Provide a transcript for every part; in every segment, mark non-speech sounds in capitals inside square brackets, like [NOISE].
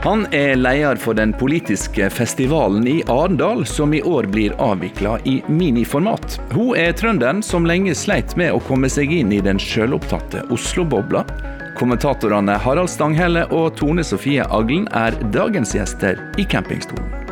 Han er leder for den politiske festivalen i Arendal, som i år blir avvikla i miniformat. Hun er trønderen som lenge sleit med å komme seg inn i den sjølopptatte Oslo-bobla. Kommentatorene Harald Stanghelle og Tone Sofie Aglen er dagens gjester i campingstolen.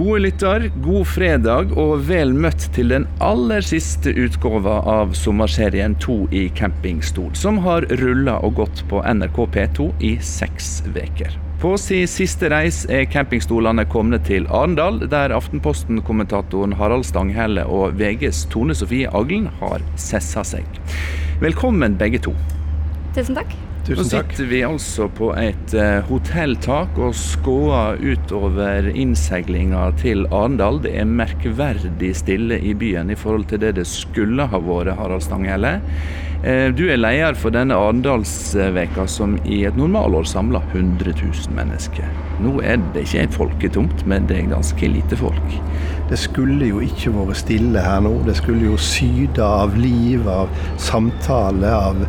Gode lytter, god fredag og vel møtt til den aller siste utgåva av sommerserien 2 i campingstol, som har rulla og gått på NRK P2 i seks uker. På sin siste reis er campingstolene kommet til Arendal, der Aftenposten-kommentatoren Harald Stanghelle og VGs Tone Sofie Aglen har sessa seg. Velkommen begge to. Tusen takk. Nå sitter vi altså på et uh, hotelltak og skåer utover innseilinga til Arendal. Det er merkverdig stille i byen i forhold til det det skulle ha vært, Harald Stanghelle. Uh, du er leder for denne Arendalsveka som i et normalår samler 100 000 mennesker. Nå er det ikke folketomt, men det er ganske lite folk. Det skulle jo ikke vært stille her nå. Det skulle jo syde av liv, av samtale, av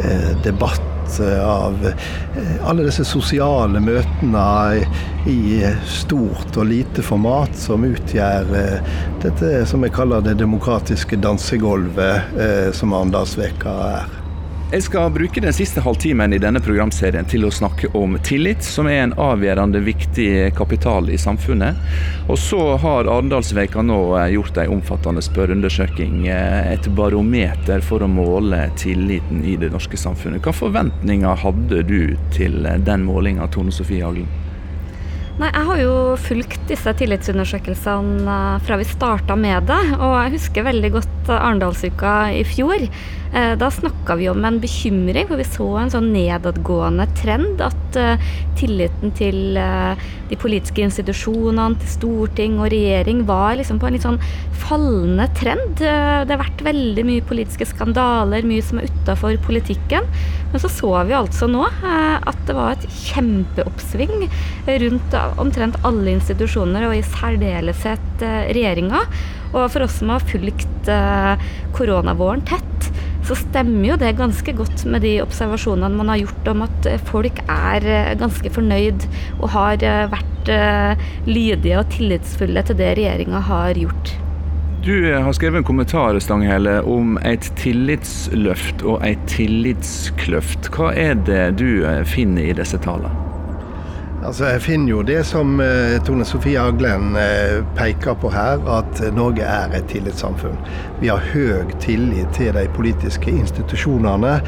eh, debatt av eh, alle disse sosiale møtene i stort og lite format som utgjør eh, dette som jeg kaller det demokratiske dansegulvet eh, som Arendalsveka er. Jeg skal bruke den siste halvtimen i denne programserien til å snakke om tillit, som er en avgjørende viktig kapital i samfunnet. Og så har Arendalsveka nå eh, gjort en omfattende spørreundersøking, eh, et barometer for å måle tilliten i det norske samfunnet. Hva forventninger hadde du til den målinga, Tone Sofie Haglen? Nei, Jeg har jo fulgt disse tillitsundersøkelsene eh, fra vi starta med det. Og jeg husker veldig godt Arendalsuka i fjor. Eh, da snakka vi om en bekymring, for vi så en sånn nedadgående trend. At tilliten til de politiske institusjonene, til storting og regjering, var liksom på en litt sånn fallende trend. Uh, det har vært veldig mye politiske skandaler, mye som er utafor politikken. Men så så vi altså nå at det var et kjempeoppsving rundt omtrent alle institusjoner, og i særdeleshet regjeringa. Og for oss som har fulgt koronavåren tett, så stemmer jo det ganske godt med de observasjonene man har gjort om at folk er eh, ganske fornøyd og har eh, vært eh, lydige og tillitsfulle til det regjeringa har gjort. Du har skrevet en kommentar Stanghelle, om et tillitsløft og ei tillitskløft. Hva er det du finner i disse tallene? Altså, jeg finner jo det som uh, Tone Sofie Aglen uh, peker på her, at Norge er et tillitssamfunn. Vi har høy tillit til de politiske institusjonene.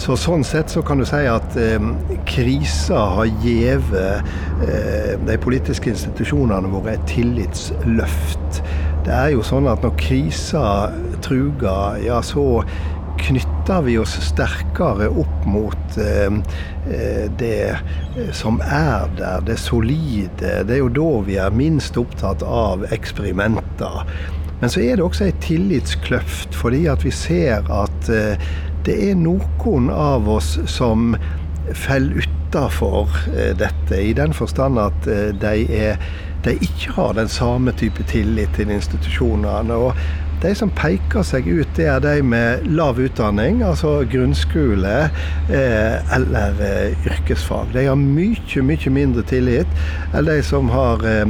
Så Sånn sett så kan du si at eh, krisa har gitt de politiske institusjonene våre et tillitsløft. Det er jo sånn at når krisa truger, ja så knytter vi oss sterkere opp mot eh, eh, det eh, som er der, det solide. Det er jo da vi er minst opptatt av eksperimenter. Men så er det også ei tillitskløft, fordi at vi ser at det er noen av oss som faller utafor dette, i den forstand at de, er, de ikke har den samme type tillit til institusjonene. og de som peker seg ut, det er de med lav utdanning, altså grunnskole eh, eller eh, yrkesfag. De har mye, mye mindre tillit enn de som har eh,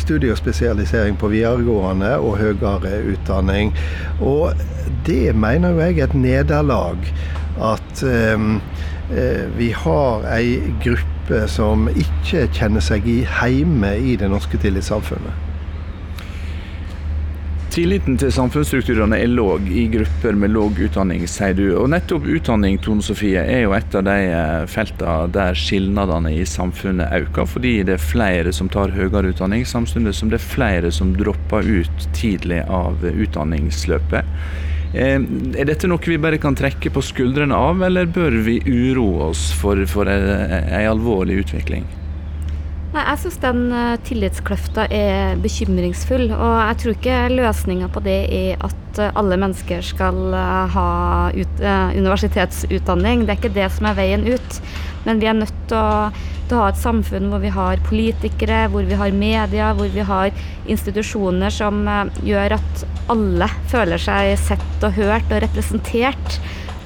studie- og spesialisering på videregående og høyere utdanning. Og det mener jo jeg er et nederlag. At vi har ei gruppe som ikke kjenner seg hjemme i det norske tillitssamfunnet. Tilliten til samfunnsstrukturene er låg i grupper med låg utdanning, sier du. Og nettopp utdanning Tone Sofie, er jo et av de eh, feltene der skilnadene i samfunnet øker, fordi det er flere som tar høyere utdanning, samtidig som det er flere som dropper ut tidlig av utdanningsløpet. Eh, er dette noe vi bare kan trekke på skuldrene av, eller bør vi uroe oss for, for en alvorlig utvikling? Nei, Jeg syns den uh, tillitskløfta er bekymringsfull. Og jeg tror ikke løsninga på det er at uh, alle mennesker skal uh, ha ut, universitetsutdanning. Det er ikke det som er veien ut. Men vi er nødt til å, til å ha et samfunn hvor vi har politikere, hvor vi har media, hvor vi har institusjoner som eh, gjør at alle føler seg sett og hørt og representert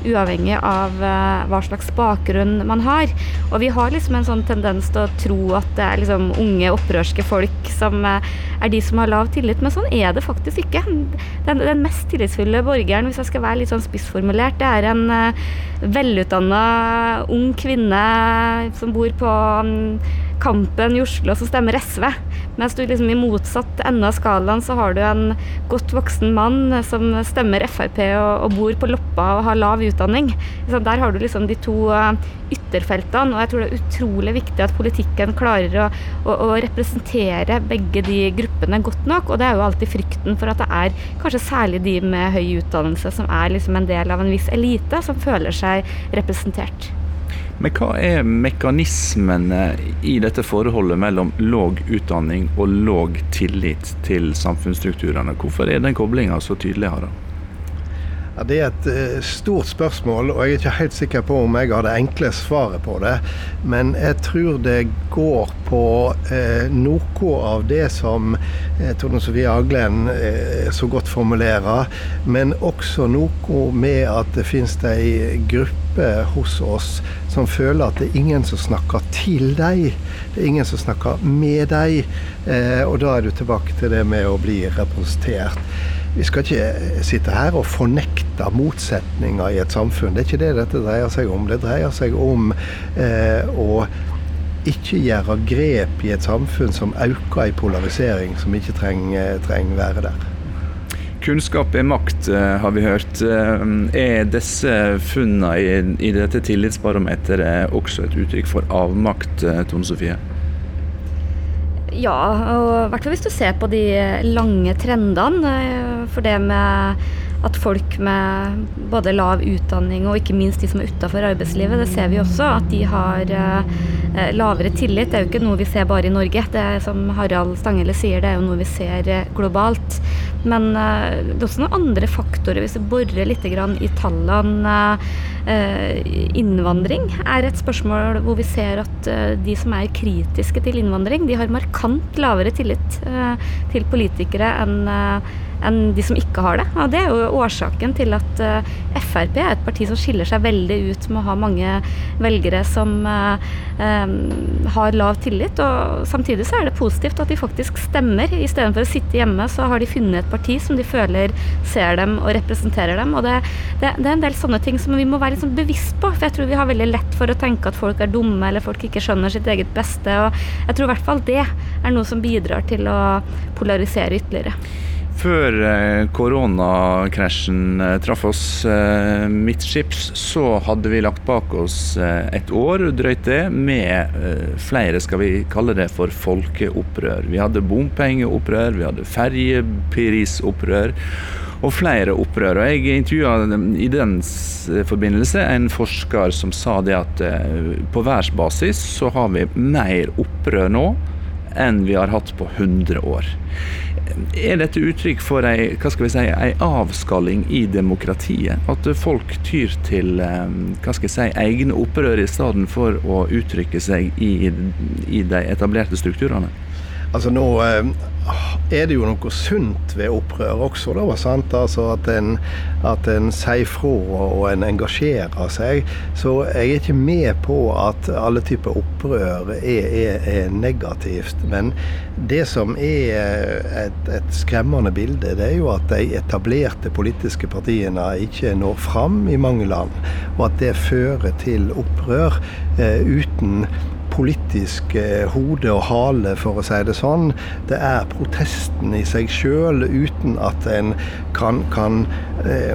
uavhengig av uh, hva slags bakgrunn man har. Og vi har liksom en sånn tendens til å tro at det er liksom unge, opprørske folk som uh, er de som har lav tillit, men sånn er det faktisk ikke. Den, den mest tillitsfulle borgeren, hvis jeg skal være litt sånn spissformulert, det er en uh, velutdanna ung kvinne som bor på um, Kampen i Oslo som stemmer SV. Mens du liksom i motsatt ende av skalaen så har du en godt voksen mann som stemmer Frp og, og bor på Loppa og har lav utdanning. Så der har du liksom de to uh, ytterfeltene, og jeg tror det er utrolig viktig at politikken klarer å, å, å, representere begge de gruppene godt nok. Og det er jo alltid frykten for at det er kanskje særlig de med høy utdannelse som er liksom en del av en viss elite, som føler seg representert. Men hva er mekanismene i dette forholdet mellom låg utdanning og låg tillit til samfunnsstrukturene? Hvorfor er den koblinga så tydelig? her? Ja, det er et uh, stort spørsmål, og jeg er ikke helt sikker på om jeg har det enkle svaret på det. Men jeg tror det går på eh, noe av det som eh, Tone Sofie Aglen så godt formulerer, men også noe med at det finnes ei gruppe hos oss som føler at det er ingen som snakker til deg. Det er ingen som snakker med deg. og da er du tilbake til det med å bli representert. Vi skal ikke sitte her og fornekte motsetninger i et samfunn. Det er ikke det dette dreier seg om. Det dreier seg om eh, å ikke gjøre grep i et samfunn som øker i polarisering som ikke trenger, trenger være der. Kunnskap er makt, eh, har vi hørt. Eh, er disse funnene i, i dette tillitsbarometeret også et uttrykk for avmakt, Tom Tone Sofie? Ja, og i hvert fall hvis du ser på de lange trendene. Eh, for det med at folk med både lav utdanning og ikke minst de som er utafor arbeidslivet, det ser vi også at de har eh, lavere tillit. Det er jo ikke noe vi ser bare i Norge. Det er som Harald Stanghelle sier, det er jo noe vi ser eh, globalt. Men eh, det er også noen andre faktorer, hvis vi borer litt i tallene. Eh, innvandring er et spørsmål hvor vi ser at eh, de som er kritiske til innvandring, de har markant lavere tillit eh, til politikere enn enn de som ikke har det. Og det er jo årsaken til at uh, Frp er et parti som skiller seg veldig ut med å ha mange velgere som uh, um, har lav tillit. Og samtidig så er det positivt at de faktisk stemmer. Istedenfor å sitte hjemme, så har de funnet et parti som de føler ser dem og representerer dem. Og det, det, det er en del sånne ting som vi må være litt sånn bevisst på. For jeg tror vi har veldig lett for å tenke at folk er dumme, eller folk ikke skjønner sitt eget beste. Og jeg tror i hvert fall det er noe som bidrar til å polarisere ytterligere. Før eh, koronakrasjen eh, traff oss eh, midtskips, så hadde vi lagt bak oss et år, drøyt det, med flere, skal vi kalle det for folkeopprør. Vi hadde bompengeopprør, vi hadde ferjeprisopprør og flere opprør. Og Jeg intervjua i den forbindelse en forsker som sa det at på verdensbasis så har vi mer opprør nå enn vi har hatt på 100 år. Er dette uttrykk for ei, hva skal vi si, ei avskalling i demokratiet? At folk tyr til eh, hva skal jeg si, egne opprør i stedet for å uttrykke seg i, i de etablerte strukturene? Altså nå eh, er det jo noe sunt ved opprør også, da. Sant? Altså at en, at en sier fra og en engasjerer seg. Så jeg er ikke med på at alle typer opprør er, er, er negativt. Men det som er et, et, skremmende bilde, det er jo at de etablerte politiske partiene ikke når fram i mange land. Og at det fører til opprør eh, uten politisk eh, hode og hale, for å si det sånn. Det er protesten i seg sjøl, uten at en kan, kan eh,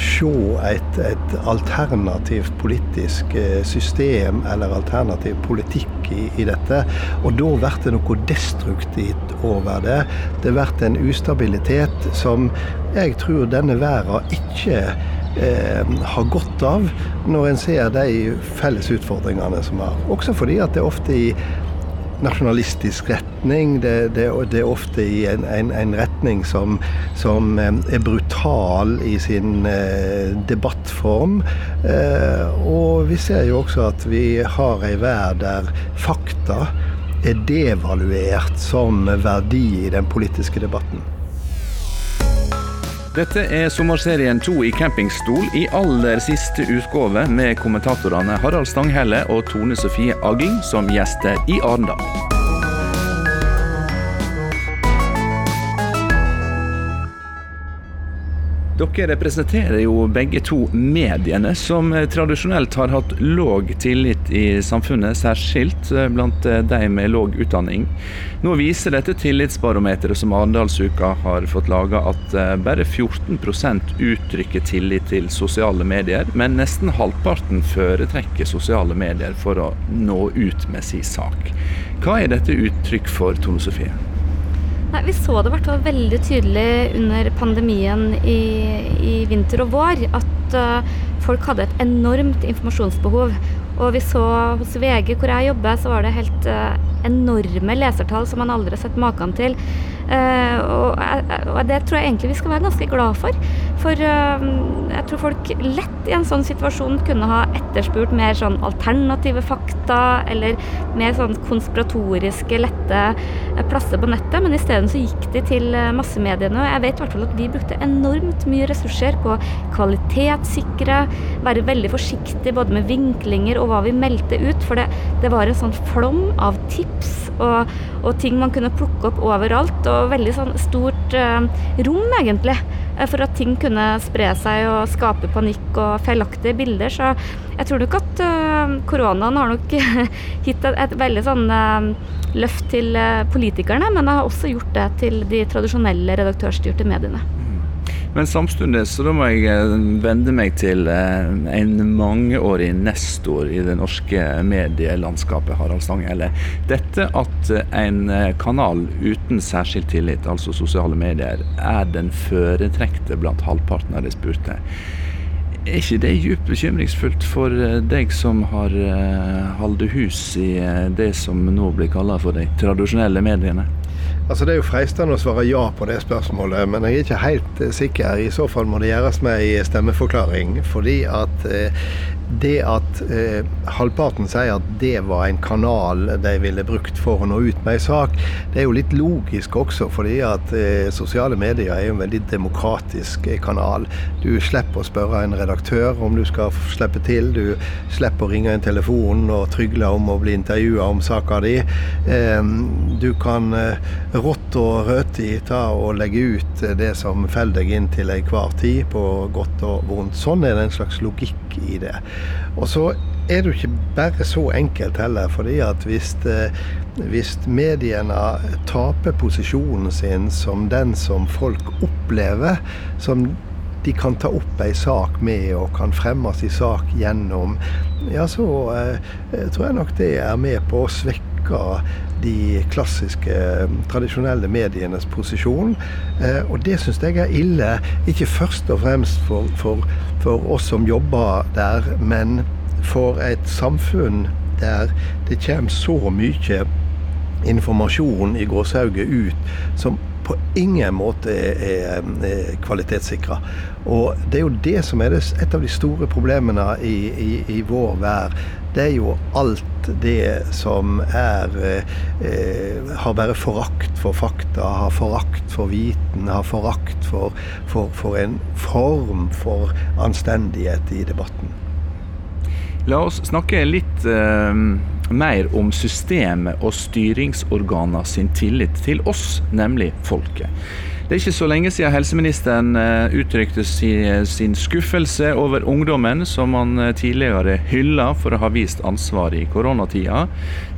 se et, et, alternativt politisk eh, system eller alternativ politikk i, i dette. Og da blir det noe destruktivt over det. Det blir en ustabilitet som jeg tror denne verden ikke eh, har godt av når en ser de felles utfordringene som er. Også fordi at det er ofte i nasjonalistisk retning. Det, det, det er ofte i en, en, en retning som, som, er brutal i sin eh, debattform. Eh, og vi ser jo også at vi har ei verd der fakta er devaluert som verdi i den politiske debatten. Dette er sommerserien to i campingstol i aller siste utgave med kommentatorene Harald Stanghelle og Tone Sofie Aglen som gjester i Arendal. Dere representerer jo begge to mediene, som tradisjonelt har hatt låg tillit i samfunnet, særskilt eh, blant eh, de med låg utdanning. Nå viser dette tillitsbarometeret som Arendalsuka har fått laga, at eh, bare 14% uttrykker tillit til sosiale medier, men nesten halvparten foretrekker sosiale medier for å nå ut med sin sak. Hva er dette uttrykk for, Tone Sofie? Nei, Vi så det i hvert fall veldig tydelig under pandemien i, i vinter og vår at uh, folk hadde et enormt informasjonsbehov. Og vi så hos VG, hvor jeg jobber, så var det helt uh, enorme lesertall som man aldri har sett maken til. Uh, og, og, det tror jeg egentlig vi skal være ganske glad for. For uh, jeg tror folk lett i en sånn situasjon kunne ha etterspurt mer sånn alternative fakta, eller mer sånn konspiratoriske, lette plasser på nettet. Men isteden så gikk de til massemediene. Og jeg vet i hvert fall at vi brukte enormt mye ressurser på kvalitetssikre, være veldig forsiktig både med vinklinger og hva vi meldte ut. For det, det var en sånn flom av tips og, og, ting man kunne plukke opp overalt. Og veldig sånn stort eh, rom, egentlig, eh, for at ting kunne spre seg og skape panikk og feilaktige bilder. Så jeg tror nok at eh, koronaen har nok [LAUGHS] gitt et, et, veldig sånn eh, løft til politikerne, men det har også gjort det til de tradisjonelle redaktørstyrte mediene. Men samtidig så da må jeg eh, vende meg til eh, en mangeårig nestor i det norske medielandskapet, Harald Stanghelle. Dette at en eh, kanal uten særskilt tillit, altså sosiale medier, er den foretrekte blant halvparten av de spurte. Er ikke det djupt bekymringsfullt for deg som har holdt hus i det som nå blir kalt for de tradisjonelle mediene? Altså Det er jo freistende å svare ja på det spørsmålet, men jeg er ikke helt sikker. I så fall må det gjøres med i stemmeforklaring. Fordi at eh, det at eh, halvparten sier at det var en kanal de ville brukt for å nå ut med en sak, det er jo litt logisk også, fordi at eh, sosiale medier er jo en veldig demokratisk eh, kanal. Du slipper å spørre en redaktør om du skal slippe til, du slipper å ringe en telefon og trygle om å bli intervjua om saka di. Eh, du kan eh, rått og røti ta og legge ut det som faller deg inn til enhver tid, på godt og vondt. Sånn er det en slags logikk i det. Og så er det jo ikke bare så enkelt heller. fordi at hvis, eh, hvis mediene taper posisjonen sin som den som folk opplever, som de kan ta opp ei sak med og kan fremme sin sak gjennom, ja, så eh, tror jeg nok det er med på å svekke de klassiske, tradisjonelle medienes posisjon. Eh, og det syns jeg er ille. Ikke først og fremst for, for, for oss som jobber der, men for et samfunn der det kommer så mye informasjon i gåsehauget ut som på ingen måte er, er kvalitetssikra. Og det er jo det som er et av de store problemene i, i, i vår vær. Det er jo alt det som er eh, Har bare forakt for fakta, har forakt for viten, har forakt for, for, for en form for anstendighet i debatten. La oss snakke litt eh, mer om systemet og styringsorganene sin tillit til oss, nemlig folket. Det er ikke så lenge siden helseministeren eh, uttrykte sin skuffelse over ungdommen som han eh, tidligere hylla for å ha vist ansvar i koronatida.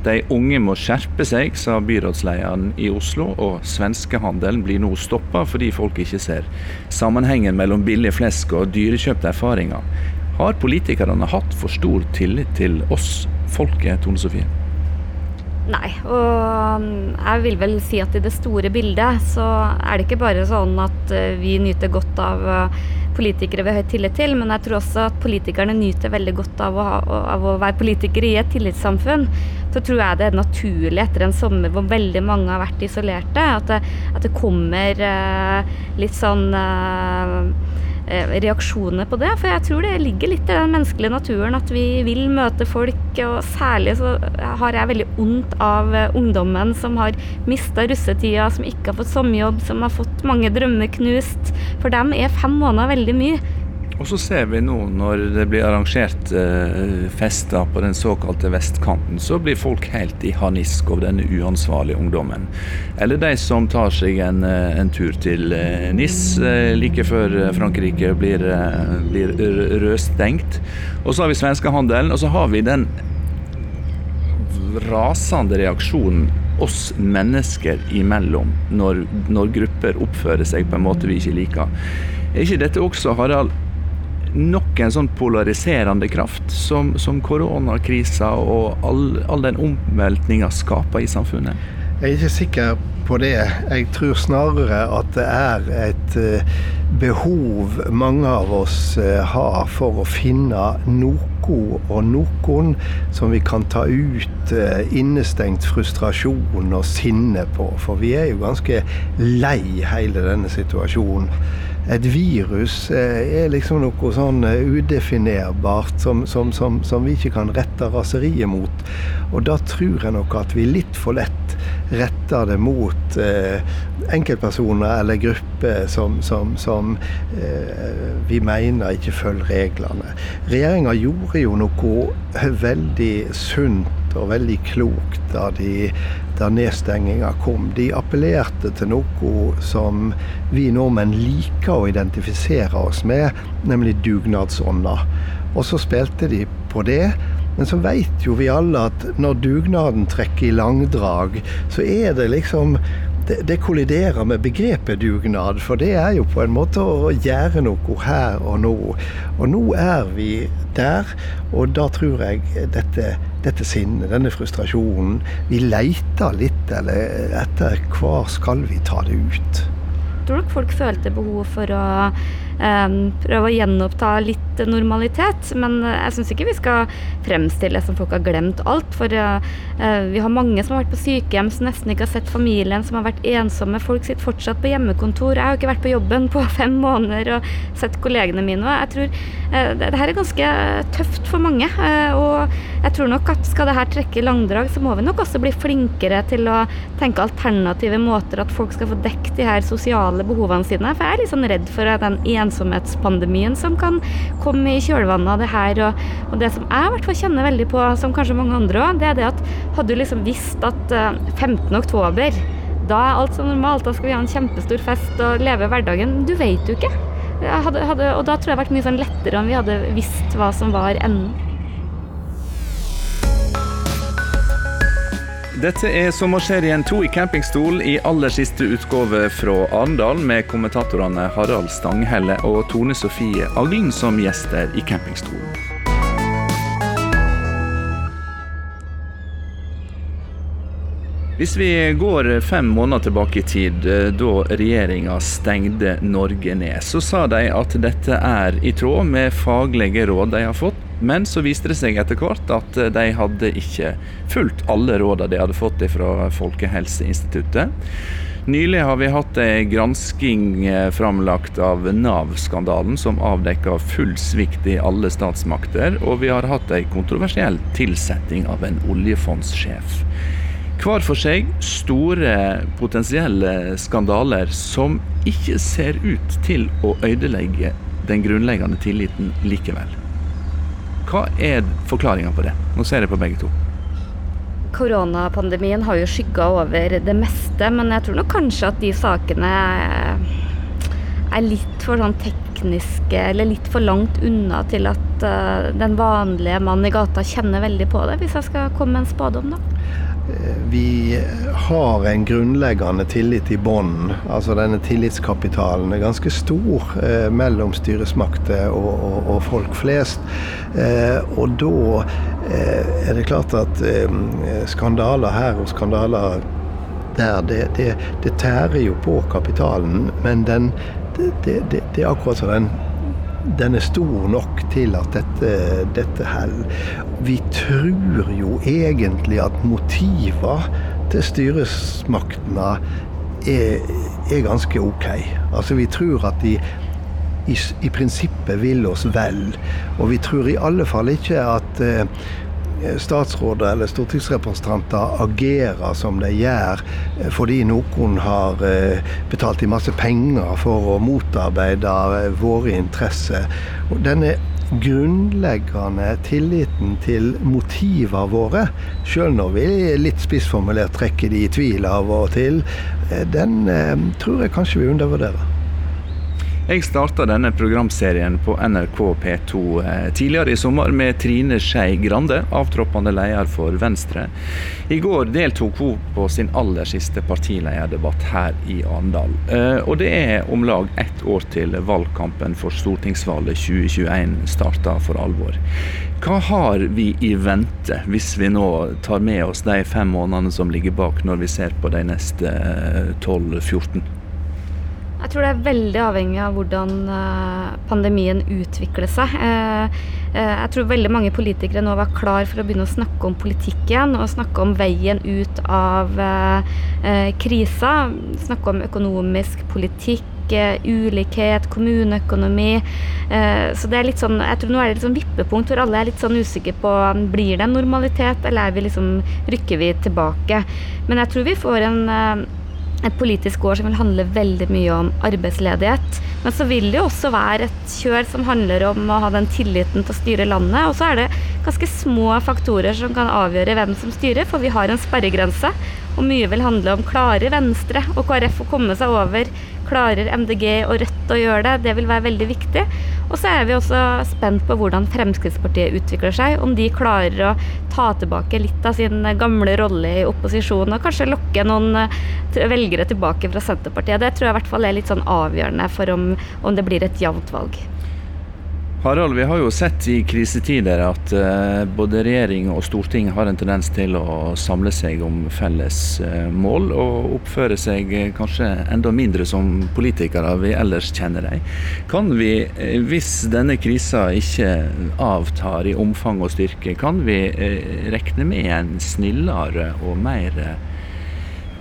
De unge må skjerpe seg, sa byrådslederen i Oslo, og svenskehandelen blir nå stoppa fordi folk ikke ser sammenhengen mellom billig flesk og dyrekjøpte erfaringer. Har politikerne hatt for stor tillit til oss, folket, Tone Sofie? Nei, og um, jeg vil vel si at i det store bildet så er det ikke bare sånn at uh, vi nyter godt av uh, politikere vi har høy tillit til, men jeg tror også at politikerne nyter veldig godt av å, av å være politikere i et tillitssamfunn. Så tror jeg det er naturlig etter en sommer hvor veldig mange har vært isolerte, at det, at det kommer uh, litt sånn Eh, reaksjoner på det. For jeg tror det ligger litt i den menneskelige naturen at vi vil møte folk. Og særlig så har jeg veldig vondt av eh, ungdommen som har mista russetida, som ikke har fått sommerjobb, som har fått mange drømmer knust. For dem er fem måneder veldig mye. Og så ser vi nå når det blir arrangert eh, fester på den såkalte vestkanten, så blir folk helt i harnisk over denne uansvarlige ungdommen. Eller de som tar seg en, eh, en tur til eh, NIS eh, like før eh, Frankrike blir, blir rødstengt. Og så har vi svenskehandelen, og så har vi den rasende reaksjonen oss mennesker imellom når, når grupper oppfører seg på en måte vi ikke liker. Er ikke dette også, Harald, nok en sånn polariserende kraft som, som koronakrisa og all, all den omveltninga skaper i samfunnet? Jeg er ikke sikker på det. Jeg tror snarere at det er et uh, behov mange av oss uh, har for å finne noe og noen som vi kan ta ut uh, innestengt frustrasjon og sinne på. For vi er jo ganske lei hele denne situasjonen et virus eh, er liksom noe sånn eh, udefinerbart som, som, som, som, vi ikke kan rette raseriet mot. Og da tror jeg nok at vi litt for lett retter det mot eh, enkeltpersoner eller grupper som, som eh, vi mener ikke følger reglene. Regjeringa gjorde jo noe veldig sunt og veldig klokt da, de, da nedstenginga kom. De appellerte til noe som vi nordmenn liker å identifisere oss med, nemlig dugnadsånda. Og så spilte de på det. Men så veit jo vi alle at når dugnaden trekker i langdrag, så er det liksom det, det, kolliderer med begrepet dugnad, for det er jo på en måte å gjøre noe her og nå. Og nå er vi der, og da tror jeg dette, dette sinnet, denne frustrasjonen Vi leiter litt eller etter hvor skal vi ta det ut. Tror dere folk følte behov for å prøve å gjenoppta litt normalitet. Men eh, jeg syns ikke vi skal fremstille som folk har glemt alt. For eh, eh, vi har mange som har vært på sykehjem, som nesten ikke har sett familien, som har vært ensomme. Folk sitter fortsatt på hjemmekontor. Jeg har ikke vært på jobben på [LAUGHS] fem måneder og sett kollegene mine. Og jeg tror det, her er ganske tøft for mange. Og jeg tror nok at skal det her trekke langdrag, så må vi nok også bli flinkere til å tenke alternative måter at folk skal få dekket de her sosiale behovene sine. For jeg er litt sånn redd for den ene ensomhetspandemien som kan komme i kjølvannet av det her. Og, og det som jeg i hvert fall kjenner veldig på, som kanskje mange andre òg, det er det at hadde du liksom visst at 15. Eh, oktober da er alt så normalt, da skal vi ha en kjempestor fest og leve hverdagen. Du vet jo ikke. Hadde, hadde, og da tror jeg det hadde vært mye sånn lettere om vi hadde visst hva som var enden. Dette er Sommerserien to i campingstol i aller siste utgave fra Arendal, med kommentatorene Harald Stanghelle og Tone Sofie Aglen som gjester i campingstolen. Hvis vi går fem måneder tilbake i tid, eh, da regjeringa stengte Norge ned, så sa de at dette er i tråd med faglige råd de har fått men så viste det seg etter hvert at de hadde ikke fulgt alle rådene de hadde fått fra Folkehelseinstituttet. Nylig har vi hatt en gransking eh, framlagt av Nav-skandalen, som avdekka full svikt i alle statsmakter, og vi har hatt en kontroversiell tilsetting av en oljefondssjef. Hver for seg store potensielle skandaler som ikke ser ut til å ødelegge den grunnleggende tilliten likevel. Hva er forklaringa på det? Nå ser jeg på begge to. Koronapandemien har jo skygga over det meste, men jeg tror nok kanskje at de sakene er litt for sånn tekniske, eller litt for langt unna til at uh, den vanlige mannen i gata kjenner veldig på det, hvis jeg skal komme med en spådom, da. Vi har en grunnleggende tillit i bånn. Altså denne tillitskapitalen er ganske stor eh, mellom styresmakter og, og, og, folk flest. Eh, og da er det klart at skandaler her og skandaler der, det, det, det tærer jo på kapitalen. Men den, det, det, er akkurat som den den er stor nok til at dette, dette holder. Vi tror jo egentlig at motiver til styresmaktene er, er, ganske ok. Altså Vi tror at de i, i, prinsippet vil oss vel. Og vi tror i alle fall ikke at eh, statsråder eller stortingsrepresentanter agerer som de gjør eh, fordi noen har eh, betalt i masse penger for å motarbeide eh, våre interesser. Denne grunnleggende tilliten til motivene våre, sjøl når vi litt spissformulert trekker de i tvil av og til, den tror jeg kanskje vi undervurderer. Jeg starta denne programserien på NRK P2 eh, tidligere i sommer med Trine Skei Grande, avtroppende leder for Venstre. I går deltok hun på sin aller siste partilederdebatt her i Arendal. Eh, og det er om lag ett år til valgkampen for stortingsvalget 2021 starter for alvor. Hva har vi i vente, hvis vi nå tar med oss de fem månedene som ligger bak, når vi ser på de neste 12-14? Jeg tror det er veldig avhengig av hvordan eh, pandemien utvikler seg. Eh, eh, jeg tror veldig mange politikere nå var klar for å begynne å snakke om politikk igjen, og snakke om veien ut av krisa. Snakke om økonomisk politikk, ulikhet, kommuneøkonomi. Så det er litt sånn, jeg tror nå er det litt sånn vippepunkt hvor alle er litt sånn usikre på blir det en normalitet, eller er vi liksom, rykker vi tilbake. Men jeg tror vi får en et politisk år som vil handle veldig mye om arbeidsledighet. Men så vil det jo også være et kjør som handler om å ha den tilliten til å styre landet. Og så er det ganske små faktorer som kan avgjøre hvem som styrer, for vi har en sperregrense. Og mye vil handle om klarer Venstre og KrF å komme seg over. Klarer MDG og Rødt å gjøre det? Det vil være veldig viktig. Og så er vi også spent på hvordan Fremskrittspartiet utvikler seg. Om de klarer å ta tilbake litt av sin gamle rolle i opposisjon og kanskje lokke noen eh, velgere tilbake fra Senterpartiet. Det tror jeg i hvert fall er litt sånn avgjørende for om, om det blir et jevnt valg. Harald, vi har jo sett i krisetider at uh, både regjering og storting har en tendens til å samle seg om felles uh, mål, og oppføre seg uh, kanskje enda mindre som politikere vi ellers kjenner dem. Kan vi, hvis denne krisa ikke avtar i omfang og styrke, kan vi regne med en snillere og mer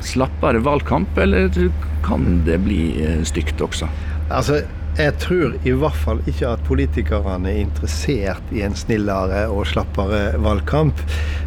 slappere valgkamp, eller kan det bli stygt også? Altså, jeg tror i hvert fall ikke at politikerne er interessert i en snillere og slappere valgkamp.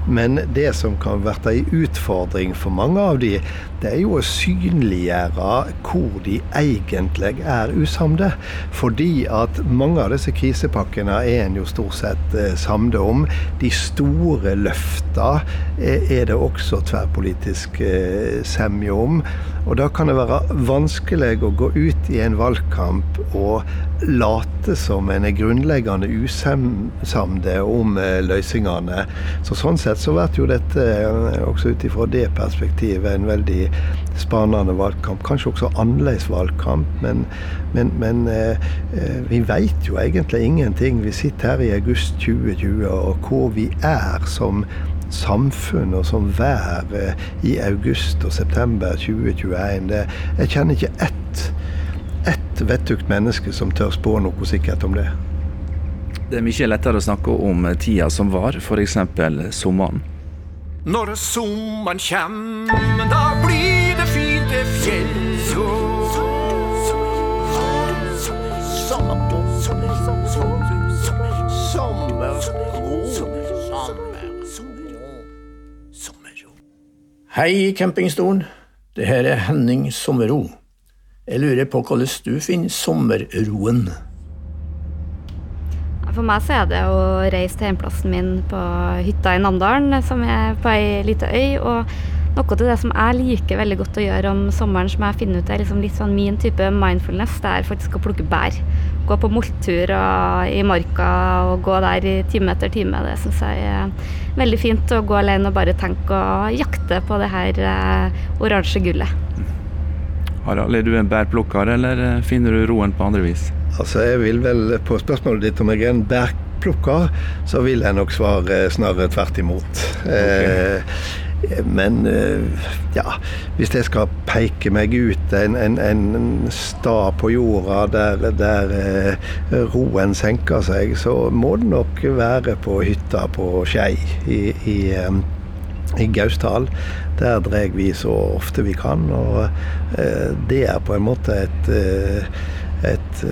Men det som kan bli en utfordring for mange av de, det er jo å synliggjøre hvor de egentlig er usamde. Fordi at mange av disse krisepakkene er en jo stort sett eh, samde om. De store løfta er det også tverrpolitisk eh, semje om. Og da kan det være vanskelig å gå ut i en valgkamp og late som en er grunnleggende usamde om eh, løsningene. Så sånn sett så blir jo dette, eh, også ut ifra det perspektivet, en veldig spennende valgkamp. Kanskje også annerledes valgkamp, men, men, men eh, vi vet jo egentlig ingenting. Vi sitter her i august 2020, og hvor vi er som samfunn og som vær i august og september 2021. Det, jeg kjenner ikke ett, ett vettugt menneske som tør spå noe sikkert om det. Det er mye lettere å snakke om tida som var, f.eks. sommeren. Når sommeren kjem, da blir det fint det fjell. Hei, campingstolen. Det her er Henning Sommerro. Jeg lurer på hvordan du finner sommerroen? For meg så er det å reise til hjemplassen min på hytta i Namdalen, som er på ei lita øy. og noe av det som jeg liker veldig godt å gjøre om sommeren, som jeg finner ut er liksom litt sånn min type mindfulness, det er faktisk å plukke bær. Gå på molttur i marka og gå der i time etter time. Det syns jeg er veldig fint. Å gå alene og bare tenke og jakte på det her eh, oransje gullet. Harald, er du en bærplukker, eller finner du roen på andre vis? Altså, Jeg vil vel på spørsmålet ditt om jeg er en bærplukker så vil jeg nok svare snarere tvert imot. Okay. Men ja, hvis jeg skal peke meg ut en, en, en stad på jorda der, der, roen senker seg, så må det nok være på hytta på Skei i, i, i Gausdal. Der drar vi så ofte vi kan, og det er på en måte et et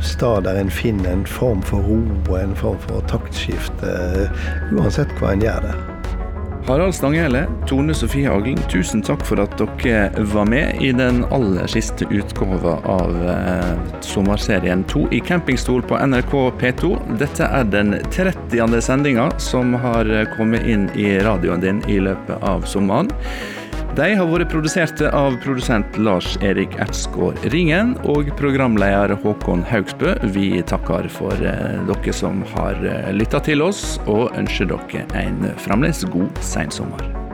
stad der en finner en form for ro og en form for taktskifte, uansett hva en gjør der. Harald Stanghelle, Tone Sofie Aglen, tusen takk for at dere var med i den aller siste utgåva av eh, sommerserien 2 i campingstol på NRK P2. Dette er den 30. sendinga som har kommet inn i radioen din i løpet av sommeren. De har vært produserte av produsent Lars-Erik Ertsgaard Ringen og programleder Håkon Haugsbø. Vi takker for eh, dere som har eh, lytta til oss, og ønsker dere en fremdeles god sensommer.